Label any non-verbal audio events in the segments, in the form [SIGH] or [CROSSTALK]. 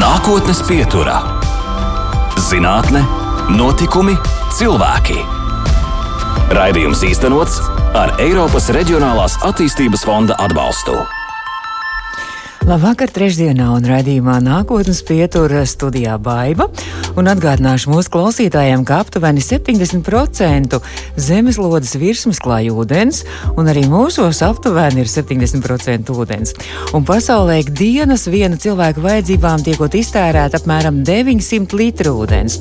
Nākotnes pieturā - zinātne, notikumi, cilvēki. Raidījums īstenots ar Eiropas Reģionālās attīstības fonda atbalstu. Labvakar, trešdienā un raidījumā nākotnes pietura studijā Baiva. Un atgādināšu mūsu klausītājiem, ka aptuveni 70% zemeslodes virsmas klāj ūdens, un arī mūsos aptuveni ir 70% ūdens. Un pasaulē ikdienas viena cilvēka vajadzībām tiekot iztērēta apmēram 900 litru ūdens.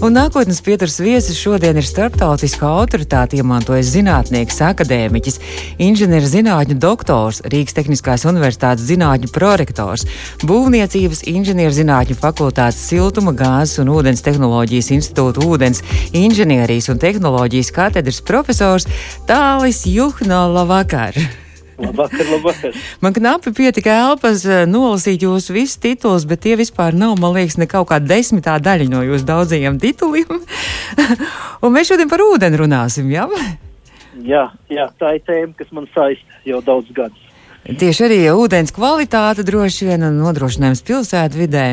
Un nākotnes pieturas viesis šodien ir starptautiskā autoritāte iemantojas zinātnieks, akadēmiķis, inženierzinātņu doktors, Rīgas Tehniskās Universitātes zinātņu prorektors, Būvniecības inženierzinātņu fakultātes siltuma, gāzes un ūdens tehnoloģijas institūta ūdens inženierijas un tehnoloģijas katedras profesors Tālis Juhno Lavakar. Labvakar, labvakar. [LAUGHS] Man knapi pietika elpas eh, nolasīt jūsu visus titulus, bet tie vispār nav, man liekas, ne kaut kāda desmitā daļa no jūsu daudzajiem tituliem. [LAUGHS] un mēs šodien par ūdeni runāsim, jā? Jā, jā, tā ir tēma, kas man saista jau daudz gadus. Tieši arī ūdens kvalitāte droši vien un nodrošinājums pilsētu vidē.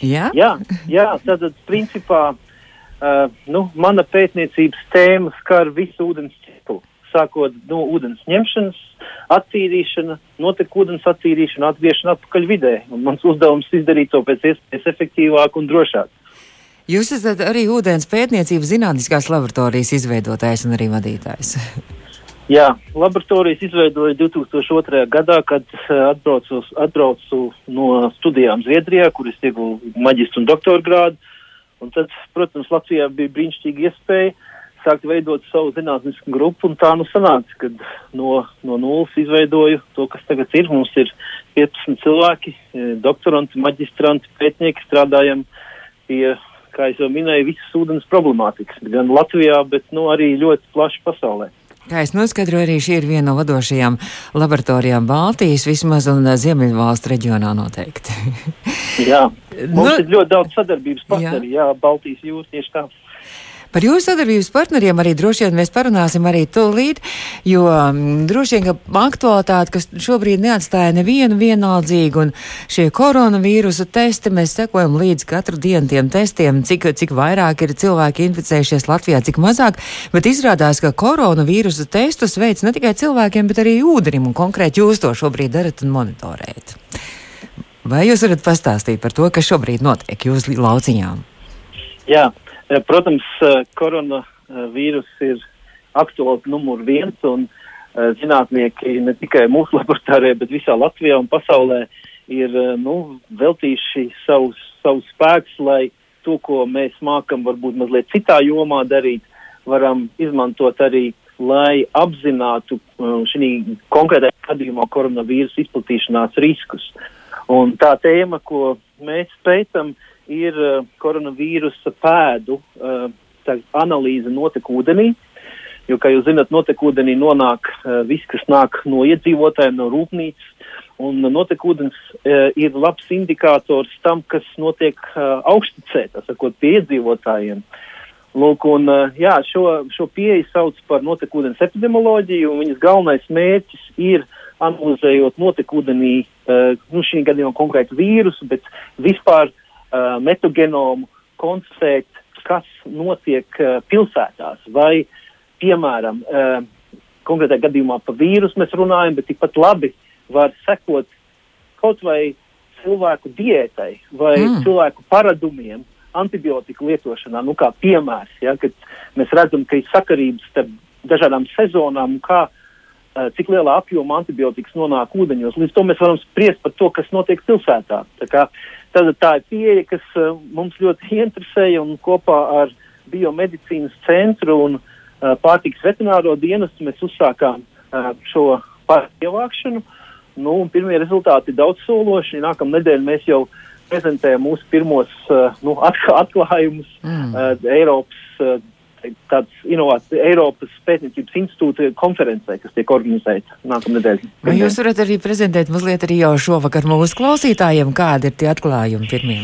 Jā, Jā, jā tātad principā uh, nu, mana pētniecības tēma skar visu ūdens ciklu. Sākot no ūdens ņemšanas, attīrīšana, noteku ūdens attīrīšana, atgriešana atpakaļ vidē. Un mans uzdevums izdarīt to pēc iespējas efektīvāk un drošāk. jūs esat arī ūdens pētniecības zinātniskās laboratorijas izveidotājs un arī vadītājs. Jā, laboratorijas izveidoja 2002. gadā, kad uh, atbraucu, atbraucu no studijām Zviedrijā, kur es ieguvu maģistra un doktora grādu. Un tad, protams, Latvijā bija brīnišķīga iespēja sākt veidot savu zinātnisku grupu, un tā nu sanāca, kad no, no nulles izveidoju to, kas tagad ir. Mums ir 15 cilvēki, eh, doktoranti, maģistranti, pētnieki, strādājam pie, kā jau minēju, visas ūdens problemātikas, gan Latvijā, bet nu, arī ļoti plaši pasaulē. Kā es noskaidroju, arī šī ir viena no vadošajām laboratorijām Baltijas, vismaz un ā, Ziemeļvalstu reģionā noteikti. Jā, [LAUGHS] mums Nu, ir ļoti daudz sadarbības partneri, jā, jā Baltijas jūras tieši tā. Par jūsu sadarbības partneriem arī droši vien mēs parunāsim arī tūlīt, jo mm, droši vien, ka aktualitāte, kas šobrīd neatstāja nevienu vienaldzīgu, un šie koronavīrusa testi, mēs sekojam līdz katru dienu tiem testiem, cik, cik vairāk ir cilvēki inficējušies Latvijā, cik mazāk, bet izrādās, ka koronavīrusa testus veids ne tikai cilvēkiem, bet arī ūdenim, un konkrēti jūs to šobrīd darat un monitorējat. Vai jūs varat pastāstīt par to, kas šobrīd notiek jūsu lauciņām? Jā, eh, protams, eh, koronavīrus ir aktuāls numur viens, un eh, zinātnieki ne tikai mūsu [LAUGHS] laboratorijā, bet visā Latvijā un pasaulē ir eh, nu, veltījuši savus, savus spēkus, lai to, ko mēs mākam, varbūt mazliet citā jomā darīt, varam izmantot arī, lai apzinātu šī konkrētajā gadījumā koronavīrusa izplatīšanās riskus. Un tā tēma, ko mēs pētām, ir uh, koronavīrusa pēdu uh, tā analīze notekūdenī. Jo, kā jūs zināt, notekūdenī nonāk uh, viss, kas nāk no iedzīvotājiem, no rūpnīcas. Un notekūdens uh, ir labs indikators tam, kas notiek uh, augstcē, tā sakot, pie iedzīvotājiem. Lūk, un, jā, šo, šo pieeju sauc par notekūdens epidemioloģiju, un viņas galvenais mērķis ir analizējot notekūdenī, nu šī gadījumā konkrētu vīrusu, bet vispār uh, metagenomu konstatēt, kas notiek uh, pilsētās. Vai, piemēram, uh, konkrētajā gadījumā par vīrusu mēs runājam, bet tikpat labi var sekot kaut vai cilvēku diētai vai Mm. cilvēku paradumiem antibiotiku lietošanā, nu kā piemērs, ja, kad mēs redzam, ka ir sakarības starp dažādām sezonām kā, uh, cik lielā apjomā antibiotikas nonāk ūdeņos. Līdz to mēs varam spriest par to, kas notiek pilsētā. Tā, kā, tad, tā ir pieeja, kas uh, mums ļoti [LAUGHS] interesēja un kopā ar biomedicīnas centru un uh, pārtiks veterināro dienestu mēs uzsākām uh, šo pārtiku ievākšanu. Nu, pirmie rezultāti ir daudz sološi. Nākamā nedēļa mēs jau prezentējam mūsu pirmos uh, nu, atk [LAUGHS] atklājumus Mm. Eiropas, tāds inovācijas, Eiropas pētniecības institūta konferencē, kas tiek organizēta nākamā nedēļa. Vai jūs varat arī prezentēt mazliet arī jau šovakar mūsu klausītājiem, kādi ir tie atklājumi pirmie?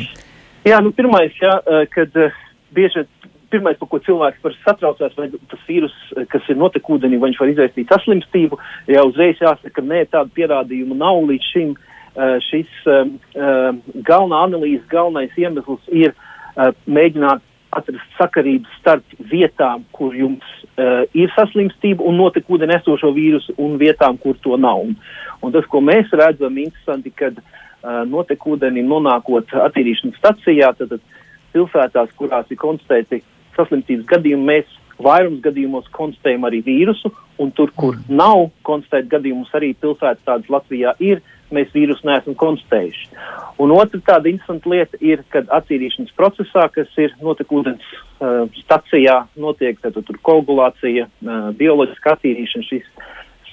Jā, nu, pirmais, jā, eh, kad uh, bieži pirmais, par ko cilvēks var satraucās, vai tas vīrus, eh, kas ir notekūdenī, vai viņš var izraisīt saslimstību, jau uzreiz jāsaka, ka nē, tādu pierādījumu nav līdz šim. šis galvenā analīze, galvenais iemesls ir mēģināt atrast sakarības starp vietām, kur jums uh, ir saslimstība un notekūdeni esošo vīrusu, un vietām, kur to nav. Un, un tas, ko mēs redzam, interesanti, kad uh, notekūdeni nonākot attīrīšanas stacijā, tad, tad pilsētās, kurās ir konstatēti saslimstības gadījumi, mēs vairums gadījumos konstatējam arī vīrusu, un tur, kur mm. nav konstatēti gadījumus, arī pilsētas tādas Latvijā ir, mēs vīrusu neesam konstatējuši. Un otra tāda interesanta lieta ir, kad attīrīšanas procesā, kas ir notekūdens uh, stacijā, notiek tad, tur koagulācija, uh, bioloģiska attīrīšana, šis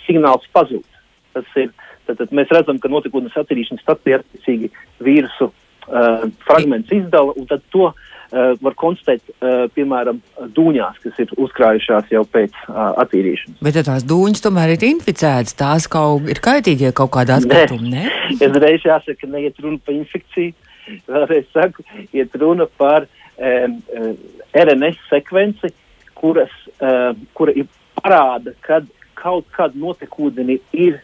signāls pazūd. Tas ir, tad, tad mēs redzam, ka notekūdens attīrīšanas stacijā attiecīgi vīrusu uh, fragments izdala, un tad to uh, uh, var konstatēt, uh, piemēram, dūņās, kas ir uzkrājušās jau pēc uh, attīrīšanas. Bet ja tās dūņas tomēr ir inficētas, tās kaut ir kaitīgie kaut kādā atkrituma, ne? [LAUGHS] Es reiz jāsaka, neiet runa par infekciju, vēlreiz saku, iet runa par um, RNS sekvenci, kuras, uh, kura ir parāda, kad kaut kad notekūdeni ir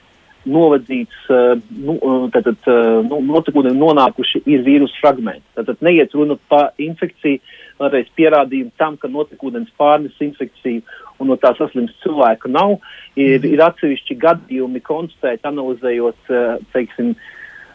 novadīts, uh, nu, tātad, uh, nu, notekūdeni nonākuši ir vīrusu fragmenti. Tātad neiet runa par infekciju, vēlreiz pierādījumu tam, ka notekūdens pārnes infekciju un no tā saslimst cilvēku nav. Ir, ir atsevišķi gadījumi konstatēt, analizējot, teiksim,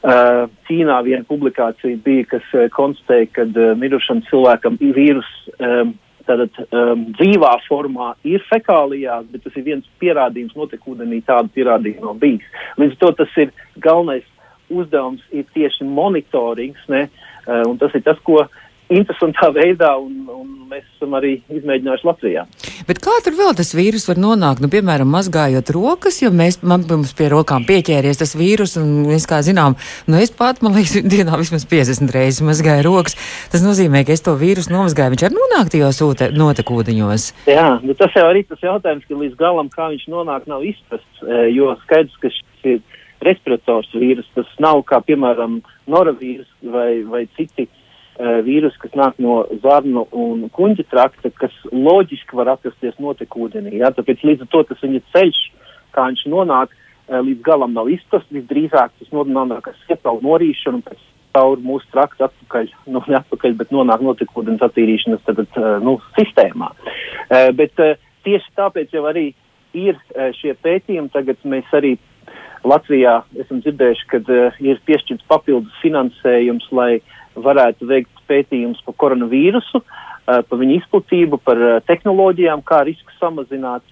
Ķīnā viena publikācija bija, kas konstatēja, ka mirušam cilvēkam ir vīrus um, tātad um, dzīvā formā ir fekālijās, bet tas ir viens pierādījums, notekūdenī tādu pierādījumu nav bijis. Līdz ar to tas ir galvenais uzdevums ir tieši monitorings, ne, uh, un tas ir tas, ko interesantā veidā, un, un mēs esam arī izmēģinājuši Latvijā. Bet kā tur vēl tas vīrus var nonākt? Nu, piemēram, mazgājot rokas, jo mēs, man, mums pie rokām pieķēries tas vīrus, un es kā zinām, nu es pat, man liekas, [LAUGHS] dienā vismaz 50 reizes mazgāju rokas. Tas nozīmē, ka es to vīrusu nomazgāju, viņš var nonākt tajos notekūdeņos. Jā, bet tas jau arī tas jautājums, ka līdz galam, kā viņš nonāk, nav izprasts, e, jo skaidrs, ka šis ir respirators vīrus, tas nav kā, piemēram, noravīrus vai, vai citi uh, vīrusi, kas nāk no zarnu un kuģa trakta, kas loģiski var atrasties notekūdenī. Ja? Tāpēc līdz ar to tas viņa ceļš, kā viņš nonāk, uh, līdz galam nav izprasts. Visdrīzāk tas nonāk ar siepalu norīšanu pēc caur mūsu traktu atpakaļ, [LAUGHS] nu, ne atpakaļ, bet nonāk notekūdens attīrīšanas tad, uh, nu, sistēmā. Bet tieši tāpēc jau arī ir šie pētījumi. Tagad mēs arī Latvijā esam dzirdējuši, ka ir piešķirts papildus finansējums, lai uh, varētu veikt pētījumus par koronavīrusu, eh, par viņu izplatību, par eh, tehnoloģijām, kā risku samazināt.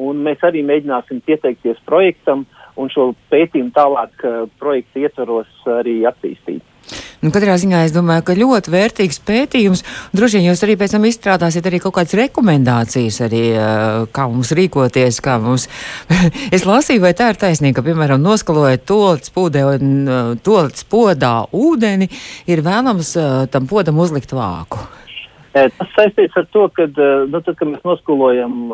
Un mēs arī mēģināsim pieteikties projektam un šo pētījumu tālāk eh, projekta ietvaros arī attīstīt. Nu, katrā ziņā es domāju, ka ļoti vērtīgs pētījums. Droši vien jūs arī pēc tam izstrādāsiet arī kaut kādas rekomendācijas, arī, kā mums rīkoties, kā mums. [LAUGHS] es lasīju, vai tā ir taisnība, ka, piemēram, noskalojot tolets pūdē un tolets podā ūdeni, ir vēlams tam podam uzlikt vāku. Tas saistīts ar to, ka, nu, tad, kad mēs noskolojam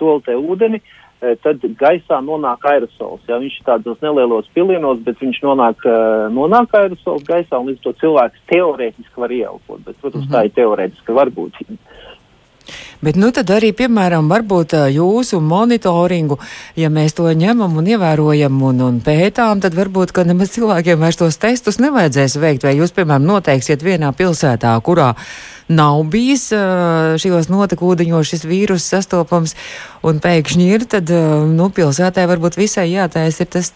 toletē ūdeni, uh, tad gaisā nonāk aerosols. Ja? Viņš ir tādos nelielos pilienos, bet viņš nonāk, e, nonāk aerosols gaisā un līdz to cilvēks teorētiski var ieelpot. Bet, protams, mm -hmm. tā ir teorētiska varbūtība. Bet nu tad arī, piemēram, varbūt jūsu monitoringu, ja mēs to ņemam un ievērojam un, un pētām, tad varbūt, ka nemaz cilvēkiem vairs tos testus nevajadzēs veikt. Vai jūs, piemēram, noteiksiet vienā pilsētā, kurā nav bijis šajos notekūdeņos šis vīrus sastopams un pēkšņi ir, tad, nu, pilsētā varbūt visai jātais ir tas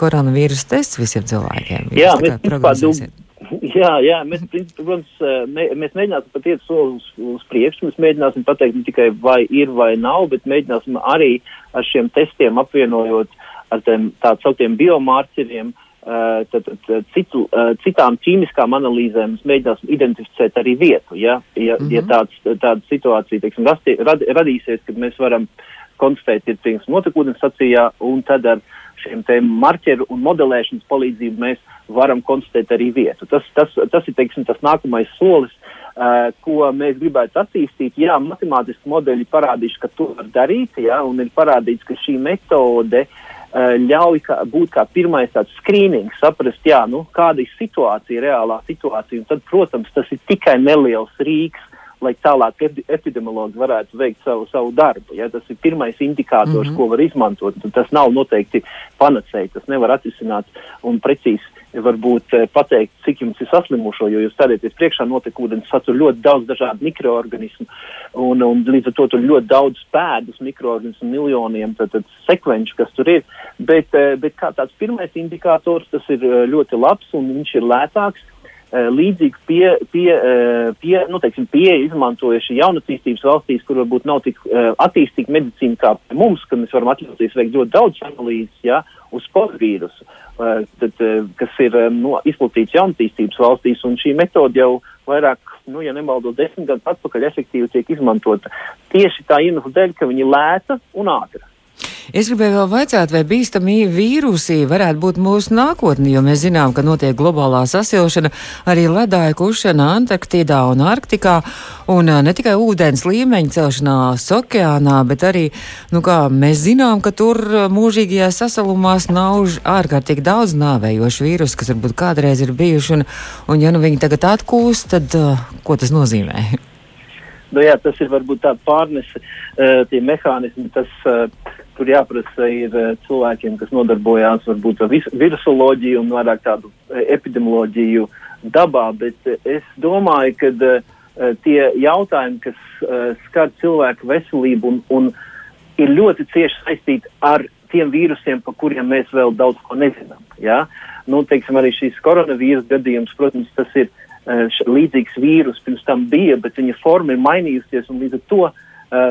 koronavīrus tests visiem cilvēkiem. Jā, mēs prognozēsiet. [LAUGHS] Jā, jā mēs, protams, mē, mēs mēģināsim pat iet soli uz, uz priekšu. Mēs mēģināsim pateikt ne tikai vai ir vai nav, bet mēģināsim arī ar šiem testiem apvienojot ar tiem tā sauktiem biomārķeriem, tad, tad citu, citām ķīmiskām analīzēm mēs mēģināsim identificēt arī vietu. Ja, ja, mm -hmm. ja tāds, tāda situācija teiksim, rasti, rad, radīsies, kad mēs varam konstatēt, ir piemēram notekūdens sacījā, un tad ar šiem marķeru un modelēšanas palīdzību mēs varam konstatēt arī vietu. Tas, tas, tas ir teiksim, tas nākamais solis, uh, ko mēs gribētu attīstīt. Jā, matemātiski modeļi parādījuši, ka to var darīt, jā, un ir parādīts, ka šī metode uh, ļauj kā, būt kā pirmais tāds skrīnings, saprast, jā, nu, kāda ir situācija, reālā situācija. Un tad, protams, tas ir tikai neliels rīks, lai tālāk epidemiologi varētu veikt savu, savu darbu. Ja? Tas ir pirmais indikators, mm -hmm. ko var izmantot. Tas nav noteikti panacēji, tas nevar atrisināt un precīzi varbūt eh, pateikt, cik jums ir saslimušo, jo jūs stādieties priekšā notekūdens satur ļoti daudz dažādu mikroorganismu, un, un līdz ar to tur ļoti daudz pēdus mikroorganismu miljoniem tad, tad sekvenču, kas tur ir, bet, eh, bet kā tāds pirmais indikators, tas ir ļoti labs un viņš ir lētāks. Eh, līdzīgi pie, pie, eh, pie, nu, teiksim, pieeja izmantojuši jaunatīstības valstīs, kur varbūt nav tik attīstīta medicīna kā mums, kad mēs varam atļauties veikt ļoti daudz analīzes ja, uz potvīrusu, uh, tad, uh, kas ir uh, nu, izplatīts jaunatīstības valstīs, un šī metode jau vairāk, nu, ja nemaldos, desmit gadus atpakaļ efektīvi tiek izmantota tieši tā iemesla dēļ, ka viņi lēta un ātra. Es gribēju vēl vaicāt, vai bīstami vīrusi varētu būt mūsu nākotne, jo mēs zinām, ka notiek globālā sasilšana, arī ledāja kušana Antarktidā un Arktikā, un ne tikai ūdens līmeņa celšanās okeānā, bet arī, nu kā mēs zinām, ka tur mūžīgajā sasalumā snauž ārkārtīgi daudz nāvējošu vīrusu, kas varbūt kādreiz ir bijuši, un, un ja nu viņi tagad atkūst, tad uh, ko tas nozīmē? Nu, jā, tas ir varbūt tāds pārnese, uh, tie mehānismi, tas uh, tur jāprasa ir uh, cilvēkiem, kas nodarbojās varbūt ar virusoloģiju un vairāk tādu epidemioloģiju dabā, bet es domāju, ka tie jautājumi, kas skar cilvēku veselību un, un ir ļoti cieši saistīti ar tiem vīrusiem, par kuriem mēs vēl daudz ko nezinām. Ja? Nu, teiksim, arī šīs koronavīrus gadījums, protams, tas ir Eh, līdzīgs vīrus pirms tam bija, bet viņa forma ir mainījusies un līdz ar to uh,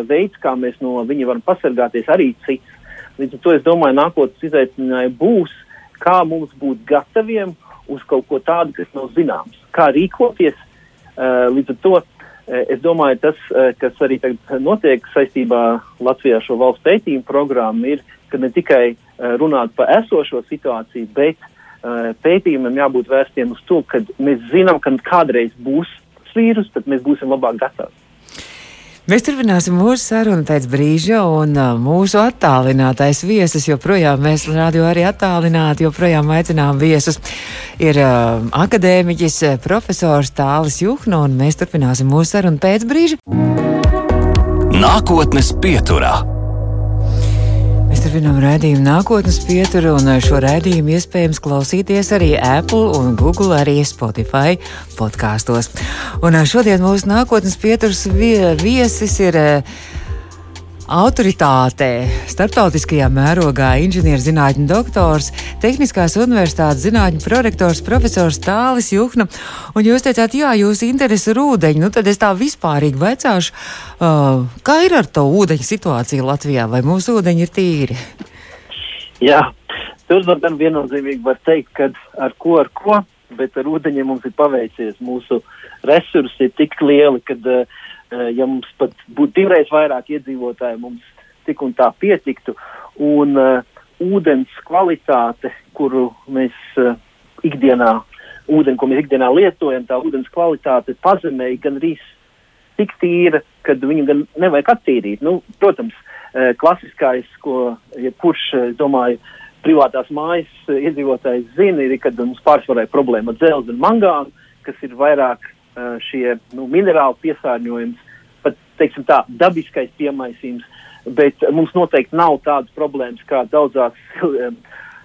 veids, kā mēs no viņa varam pasargāties, arī cits. Līdz ar to es domāju, nākotnes izaicinājumi būs, kā mums būt gataviem uz kaut ko tādu, kas nav zināms, kā rīkoties. Uh, līdz ar to uh, es domāju, tas, kas arī tagad notiek saistībā Latvijā šo valsts pētījumu programmu, ir, ka ne tikai runāt par esošo situāciju, bet Eh, pētījumam jābūt vērstiem uz to, ka mēs zinām, ka kādreiz būs vīrus, tad mēs būsim labāk gatavi. Mēs turpināsim mūsu sarunu pēc brīža, un uh, mūsu attālinātais viesis joprojām, mēs radio arī attālināti, joprojām aicinām viesus, ir uh, akadēmiķis, profesors Tālis Juhno, un mēs turpināsim mūsu sarunu pēc brīža. Nākotnes pieturā. Turpinām redzējumu nākotnes pieturu, un šo redzējumu iespējams klausīties arī Apple un Google, arī Spotify podkāstos. Un šodien mūsu nākotnes pieturs viesis ir autoritāte starptautiskajā mērogā inženierzinātņu doktors, Tehniskās universitātes zinātņu prorektors profesors Tālis Juhna. Un jūs teicāt, jā, jūs interesi ir ūdeņi, nu tad es tā vispārīgi vecāšu, uh, kā ir ar to ūdeņu situāciju Latvijā, vai mūsu ūdeņi ir tīri? Jā, tur gan viennozīmīgi var teikt, ka ar ko, ar ko, bet ar ūdeņiem mums ir paveicies. Mūsu resursi ir tik lieli, ka uh, ja mums pat būtu divreiz vairāk iedzīvotāji, mums tik un tā pietiktu. Un uh, ūdens kvalitāte, kuru mēs uh, ikdienā, ūdeni, ko mēs ikdienā lietojam, tā ūdens kvalitāte pazemē gan arī tik tīra, ka viņu gan nevajag attīrīt. Nu, protams, uh, klasiskais, ko jebkurš, ja domāju, privātās mājas iedzīvotājs zina, ir, kad mums pārsvarā ir problēma ar dzelzi un mangānu, kas ir vairāk šie nu, minerāli piesārņojums, pat teiksim, tā, dabiskais piemaisījums. Bet mums noteikti nav tādas problēmas kā daudzās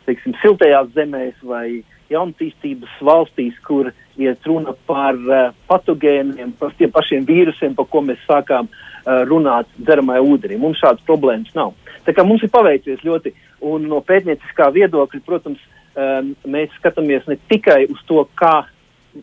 teiksim, siltajās zemēs vai jaunatīstības valstīs, kur iet runa par uh, patogēniem, par tiem pašiem vīrusiem, par ko mēs sākām uh, runāt dzeramajā ūdenī. Mums šādas problēmas nav. Tā kā mums ir paveicies ļoti, un no pētnieciskā viedokļa, protams, um, mēs skatāmies ne tikai uz to, kā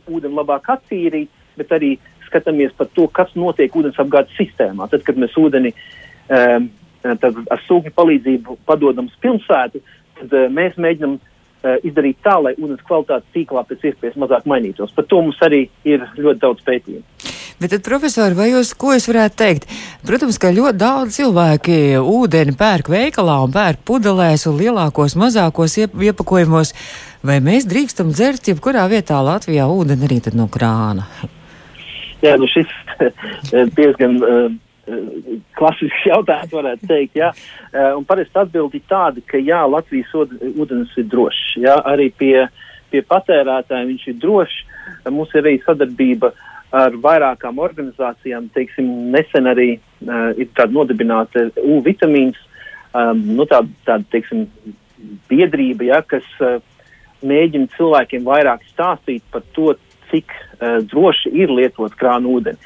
ūdeni labāk attīrīt, bet arī skatāmies par to, kas notiek ūdensapgādes sistēmā. Tad, kad mēs ūdeni um, ar sūkņu palīdzību padodam uz pilsētu, tad uh, mēs mēģinam uh, izdarīt tā, lai ūdens kvalitāte tīklā pēc iespējas mazāk mainītos. Par to mums arī ir ļoti daudz pētījumu. Bet tad, profesori, vai jūs, ko jūs varētu teikt? Protams, ka ļoti daudz cilvēki ūdeni pērk veikalā un pērk pudelēs un lielākos, mazākos iep iepakojumos. Vai mēs drīkstam dzert jebkurā vietā Latvijā ūdeni arī no krāna? Jā, nu šis diezgan uh, klasisks jautājums, varētu teikt. Jā. Uh, un parasti atbildi tāda, ka jā, Latvijas ūdens ir drošs. Jā, arī pie, pie patērētājiem viņš ir drošs. Mums ir arī sadarbība ar vairākām organizācijām. Teiksim, nesen arī uh, ir tāda nodibināta U vitamīns, um, nu, tāda, tāda teiksim, biedrība, ja, kas uh, mēģina cilvēkiem vairāk stāstīt par to, cik uh, droši ir lietot krānu ūdeni.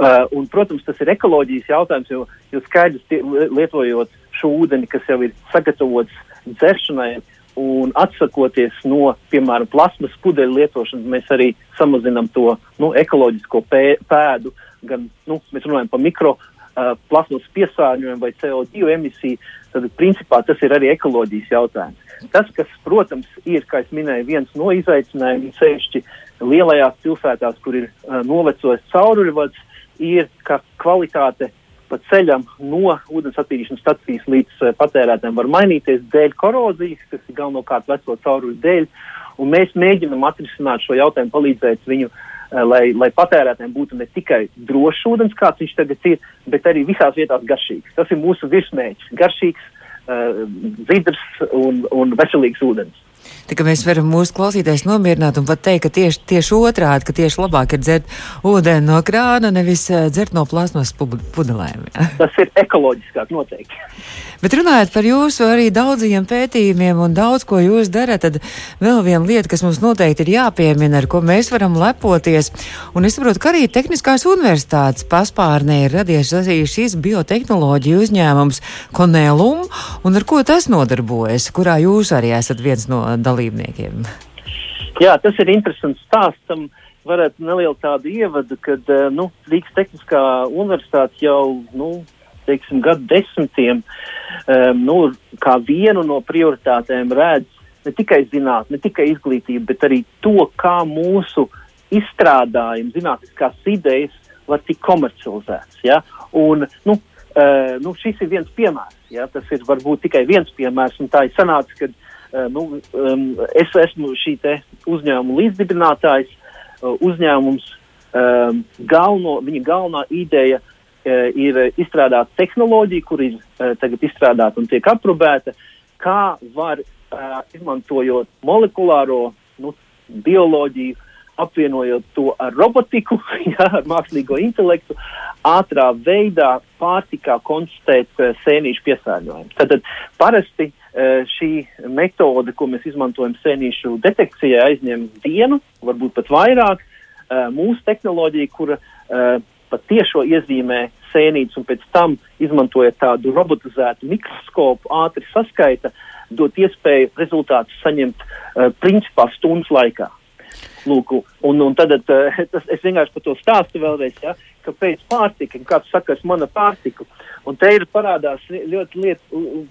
Uh, un, protams, tas ir ekoloģijas jautājums, jo, jo skaidrs, tie, lietojot šo ūdeni, kas jau ir sagatavots dzeršanai, un atsakoties no, piemēram, plasmas pudeļu lietošanas, mēs arī samazinām to nu, ekoloģisko pē, pēdu. Gan nu, mēs runājam par mikro uh, plasmas piesārņojumu vai CO2 emisiju, tad principā tas ir arī ekoloģijas jautājums. Tas, kas, protams, ir, kā jau minēju, viens no izaicinājumiem, sevišķi lielajās pilsētās, kur ir uh, novecojis cauruļvads, ir, ka kvalitāte pa ceļam no ūdens attīrīšanas stacijas līdz uh, patērētājiem var mainīties dēļ korozijas, kas ir galvenokārt veco cauruļu dēļ. Un mēs mēģinam atrisināt šo jautājumu, palīdzēt viņu, uh, lai, lai patērētājiem būtu ne tikai drošs ūdens, kāds viņš tagad ir, bet arī visās vietās garšīgs. Tas ir mūsu virsmēķis - garšīgs, uh, vidrs un, un veselīgs ūdens. Tā kā mēs varam mūsu klausītājs nomierināt un pat teikt, ka tieši, tieši otrādi, ka tieši labāk ir dzert ūdeni no krāna, nevis uh, dzert no plasmas pudelēm. Ja? [LAUGHS] Tas ir ekoloģiskāk noteikti. Bet runājot par jūsu arī daudziem pētījumiem un daudz, ko jūs darat, tad vēl viena lieta, kas mums noteikti ir jāpiemina, ar ko mēs varam lepoties. Un es saprotu, ka arī Tehniskās universitātes paspārnē ir radies arī šis biotehnoloģija uzņēmums Konelum, un ar ko tas nodarbojas, kurā jūs arī esat viens no dalībniekiem. Jā, tas ir interesants stāsts. Varētu nelielu tādu ievadu, kad nu, Rīgas Tehniskā universitāte jau nu, teiksim, gadu desmitiem um, nu, kā vienu no prioritātēm redz ne tikai zinātnē, ne tikai izglītību, bet arī to, kā mūsu izstrādājumi, zinātniskās idejas var tikt komercializētas. Ja? Un, nu, uh, nu, šis ir viens piemērs. Ja? Tas ir varbūt tikai viens piemērs, un tā ir sanāca, ka uh, nu, um, es esmu šī uzņēmuma līdzdibinātājs. Uh, uzņēmums um, galveno, viņa galvenā ideja Eh, ir izstrādāta tehnoloģija, kur ir eh, tagad izstrādāta un tiek aprobēta, kā var eh, izmantojot molekulāro nu, bioloģiju, apvienojot to ar robotiku, [LAUGHS] jā, ar mākslīgo intelektu, ātrā veidā pārtikā konstatēt sēnīšu piesārņojumu. Tātad parasti šī metode, ko mēs izmantojam sēnīšu detekcijai, aizņem dienu, varbūt pat vairāk. Mūsu tehnoloģija, kura pat tiešo iezīmē sēnītes un pēc tam, izmantojot tādu robotizētu mikroskopu, ātri saskaita, dot iespēju rezultātus saņemt uh, principā stundas laikā. Lūk, un, un tad uh, tas, es vienkārši par to stāstu vēlreiz, ja, kāpēc pārtika, kāds saka, es mana pārtiku. Un te ir parādās ļoti, liet,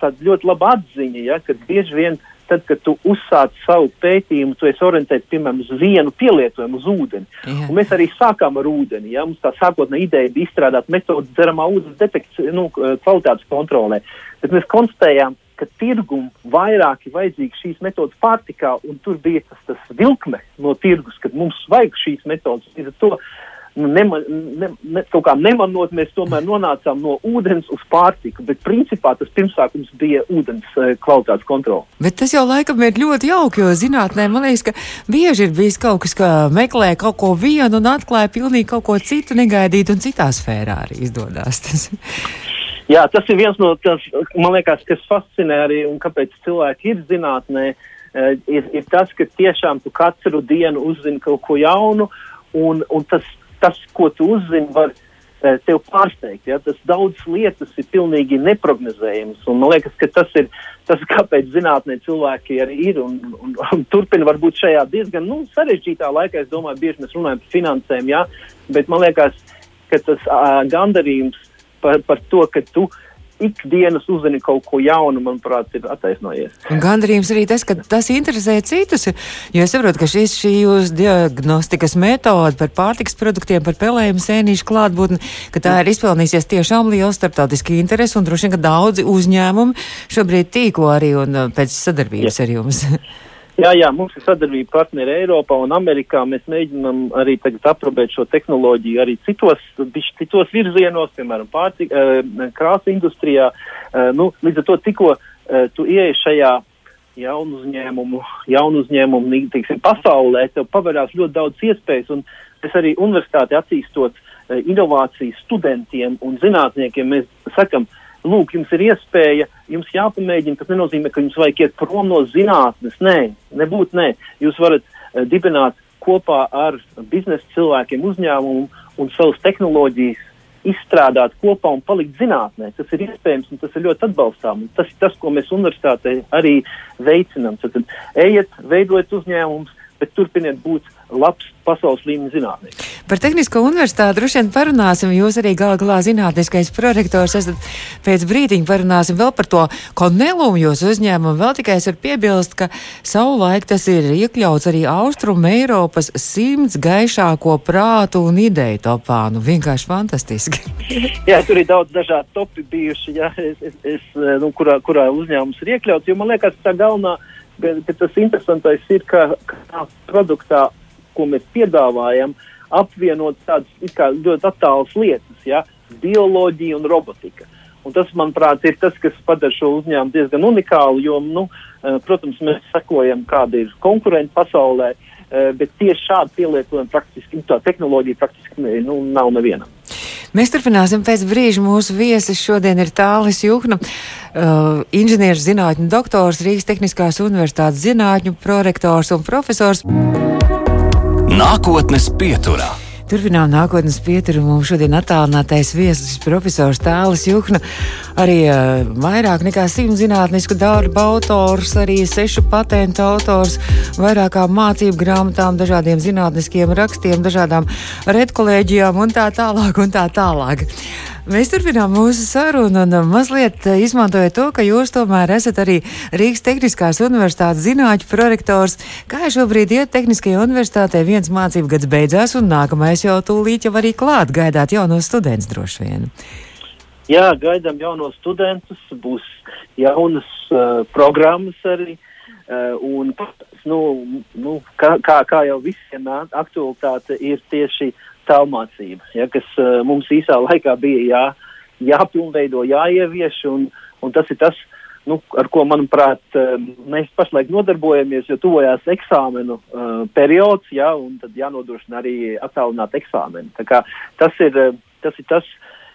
ļoti laba atziņa, ja, ka bieži vien tad, kad tu uzsāc savu pētījumu, tu esi orientēts piemēram uz vienu pielietojumu, uz ūdeni. Un mēs arī sākām ar ūdeni. Ja? Mums tā sākotnējā ideja bija izstrādāt metodi dzeramā ūdens detekcijas, nu, kvalitātes kontrolē. Bet mēs konstatējām, ka tirgum vairāk ir vajadzīgas šīs metodas pārtikā, un tur bija tas, tas vilkme no tirgus, kad mums vajag šīs metodas. Līdz ar to nema, ne, ne, kaut kā nemanot, mēs tomēr nonācām no ūdens uz pārtiku. Bet principā tas pirmsākums bija ūdens uh, kvalitātes kontrole. Bet tas jau laikam ir ļoti jauki, jo zinātnē man liekas, ka bieži ir bijis kaut kas, ka meklē kaut ko vienu un atklāja pilnīgi kaut ko citu negaidītu un citā sfērā arī izdodas. [LAUGHS] Jā, tas ir viens no tas, man liekas, kas fascinē arī un kāpēc cilvēki ir zinātnē. Uh, ir, ir tas, ka tiešām tu katru dienu uzzini kaut ko jaunu, un, un tas tas, ko tu uzzini, var uh, tev pārsteigt. Ja? Tas daudz lietas ir pilnīgi neprognozējams. Man liekas, ka tas ir tas, kāpēc zinātnē cilvēki arī ir un, un, un turpina varbūt šajā diezgan nu, sarežģītā laikā. Es domāju, bieži mēs runājam par finansēm, ja? bet man liekas, ka tas uh, gandarījums par, par to, ka tu esi ikdienas uzzini kaut ko jaunu, manuprāt, ir attaisnojies. Gandarījums arī tas, ka tas interesē citus, jo es saprotu, ka šis, šī jūsu diagnostikas metode par pārtiks produktiem, par pelējumu sēnīšu klātbūtni, ka tā ir izpelnīsies tiešām liela starptautiski interesi un droši vien, ka daudzi uzņēmumi šobrīd tīko arī un uh, pēc sadarbības yes. ar jums. [LAUGHS] Jā, jā, mums ir sadarbība partneri Eiropā un Amerikā. Mēs mēģinām arī tagad aprobēt šo tehnoloģiju arī citos, citos virzienos, piemēram, pārtika, eh, krāsa industrijā. Eh, nu, līdz ar to tikko eh, tu ieej šajā jaunu uzņēmumu, jaunu uzņēmumu, teiksim, pasaulē, tev pavērās ļoti daudz iespējas un Mēs arī universitāti attīstot uh, inovācijas studentiem un zinātniekiem, mēs sakam, lūk, jums ir iespēja, jums jāpamēģina, tas nenozīmē, ka jums vajag iet prom no zinātnes. Nē, nebūtu nē. Jūs varat uh, dibināt kopā ar biznesa cilvēkiem uzņēmumu un savas tehnoloģijas izstrādāt kopā un palikt zinātnē. Tas ir iespējams un tas ir ļoti atbalstām. Tas ir tas, ko mēs universitātē arī veicinām. Tad ejiet, veidojiet uzņēmumus, bet turpiniet būt labs pasaules līmeņa zinātnieks. Par Tehnisko universitāti droši vien parunāsim. Jūs arī gal galā zinātniskais prorektors esat. Pēc brīdiņa parunāsim vēl par to konelumu jūsu uzņēmumu. Vēl tikai es varu piebilst, ka savulaik tas ir iekļauts arī Austrum Eiropas simts gaišāko prātu un ideju topā. Nu, vienkārši fantastiski. [LAUGHS] jā, tur ir daudz dažādu topi bijuši, jā, es, es, es, nu, kurā, kurā uzņēmums ir iekļauts. Jo man liekas, tā galvenā, bet, bet tas interesantais ir, ka, ka produktā ko mēs piedāvājam, apvienot tādas ļoti attālas lietas, ja, bioloģija un robotika. Un tas, manuprāt, ir tas, kas padara šo uzņēmumu diezgan unikālu, jo, nu, eh, protams, mēs sekojam, kāda ir konkurence pasaulē, eh, bet tieši šādu pielietojumu praktiski, tā tehnoloģija praktiski nu, nav nevienam. Mēs turpināsim pēc brīža. Mūsu viesis šodien ir Tālis Juhna, uh, inženieru zinātņu doktors, Rīgas Tehniskās Universitātes zinātņu prorektors un profesors. Nākotnes pieturā. Turpinām nākotnes pieturu. Mums šodien attālinātais viesis profesors Tālis Juhna, arī uh, vairāk nekā simt zinātnisku darbu autors, arī sešu patentu autors, vairākām mācību grāmatām, dažādiem zinātniskiem rakstiem, dažādām redkolēģijām un tā tālāk un tā tālāk. Mēs turpinām mūsu sarunu un mazliet eh, izmantojot to, ka jūs tomēr esat arī Rīgas Tehniskās Universitātes zinātņu prorektors. Kā šobrīd iet Tehniskajā universitātē viens mācību gads beidzās un nākamais jau tūlīt jau arī klāt gaidāt jaunos studentus droši vien. Jā, gaidām jaunos studentus, būs jaunas uh, programmas arī. Uh, un, nu, nu, kā, kā, kā jau visiem aktualitāte ir tieši uh, tālmācība, ja, kas uh, mums īsā laikā bija jā, jāpilnveido, jāievieš, un, un tas ir tas, nu, ar ko, manuprāt, uh, mēs pašlaik nodarbojamies, jo tuvojās eksāmenu uh, periods, ja, un tad jānodrošina arī attālināt eksāmenu. Tas ir, uh, tas ir tas,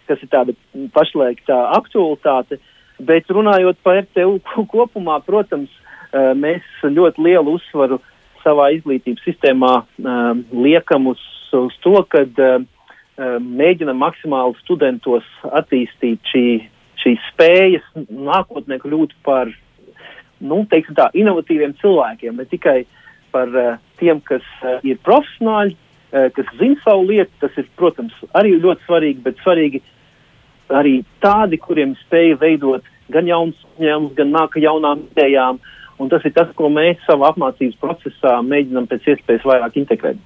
kas ir tāda pašlaik tā aktualitāte, bet runājot par RTU kopumā, protams, uh, mēs ļoti lielu uzsvaru savā izglītības sistēmā uh, liekam uz uz to, ka uh, mēģinam maksimāli studentos attīstīt šī, šīs spējas nākotnē kļūt par nu, tā, inovatīviem cilvēkiem, ne tikai par uh, tiem, kas uh, ir profesionāļi, uh, kas zina savu lietu. Tas ir, protams, arī ļoti svarīgi, bet svarīgi arī tādi, kuriem spēja veidot gan jaunas uzņēmumus, gan nāk jaunām idejām. Un tas ir tas, ko mēs savā apmācības procesā mēģinām pēc iespējas vairāk integrēt.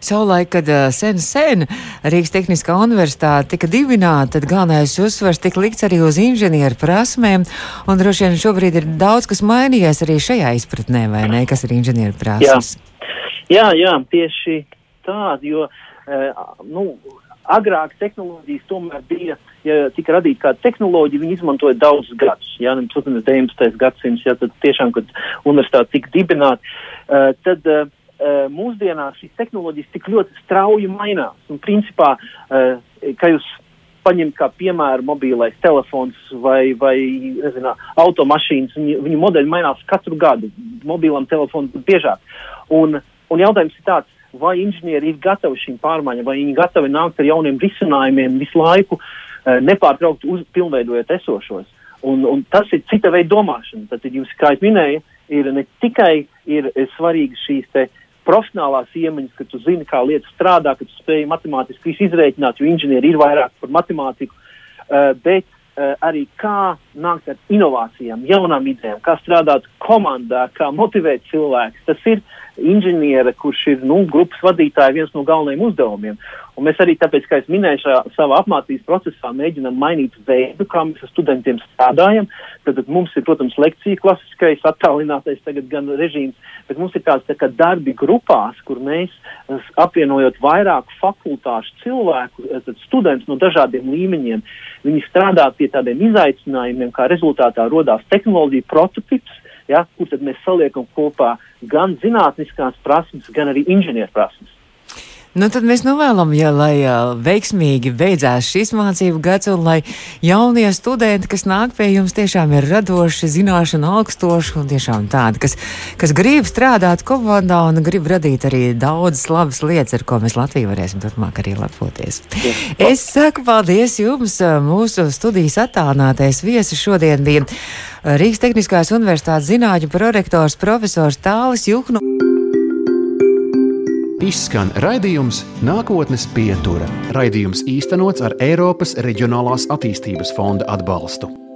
Savulaik, kad sen, sen Rīgas Tehniskā universitāte tika dibināta, tad galvenais uzsvars tika likts arī uz inženieru prasmēm, un droši vien šobrīd ir daudz kas mainījies arī šajā izpratnē, vai ne, kas ir inženieru prasmes? Jā, jā, jā tieši tādi, jo, nu, agrāk tehnoloģijas tomēr bija, ja tika radīta kāda tehnoloģija, viņi izmantoja daudzus gadus. Jā, nu, protams, 19. gadsimts, ja tad tiešām, kad universitāte tika dibināta, uh, tad uh, mūsdienās šīs tehnoloģijas tik ļoti strauji mainās. Un, principā, uh, kā jūs paņemt kā piemēru mobilais telefons vai, vai nezinu, automašīnas, viņu, viņu modeļi mainās katru gadu, mobilam telefonam biežāk. Un, un jautājums ir tāds, vai inženieri ir gatavi šīm pārmaiņām, vai viņi gatavi nākt ar jauniem risinājumiem visu laiku, uh, nepārtraukti uzpilnveidojot esošos. Un, un tas ir cita veida domāšana. Tad jums, kā jau minēju, ir ne tikai ir svarīgi šīs te, uh, profesionālās iemaņas, ka tu zini, kā lietas strādā, ka tu spēj matemātiski izrēķināt, jo inženieri ir vairāk par matemātiku, uh, bet uh, arī kā nākt ar inovācijām, jaunām idejām, kā strādāt komandā, kā motivēt cilvēkus. Tas ir inženiera, kurš ir nu, grupas vadītāja, viens no galvenajiem uzdevumiem. Un mēs arī tāpēc, kā es minēju, šajā savā apmācības procesā mēģinām mainīt veidu, kā mēs ar studentiem strādājam. Tad mums ir, protams, lekcija klasiskais, attālinātais tagad gan režīms, bet mums ir tāds tā kā darbi grupās, kur mēs apvienojot vairāku fakultāšu cilvēku, studentus no dažādiem līmeņiem, viņi strādā pie tādiem izaicinājumiem, kā rezultātā rodās tehnoloģija prototips, ja, kur tad mēs saliekam kopā gan zinātniskās prasmes, gan arī inženieru prasmes. Nu, tad mēs novēlam, ja, lai uh, veiksmīgi beidzās šis mācību gads, un lai jaunie studenti, kas nāk pie jums, tiešām ir radoši, zināšanu augstoši un tiešām tādi, kas, kas grib strādāt komandā un grib radīt arī daudzas labas lietas, ar ko mēs Latviju varēsim turpmāk arī lepoties. Es saku paldies jums, mūsu studijas attālinātais viesis šodien bija Rīgas Tehniskās Universitātes zinātņu prorektors profesors Tālis Juhnu izskan raidījums Nākotnes pietura. Raidījums īstenots ar Eiropas Reģionālās attīstības fonda atbalstu.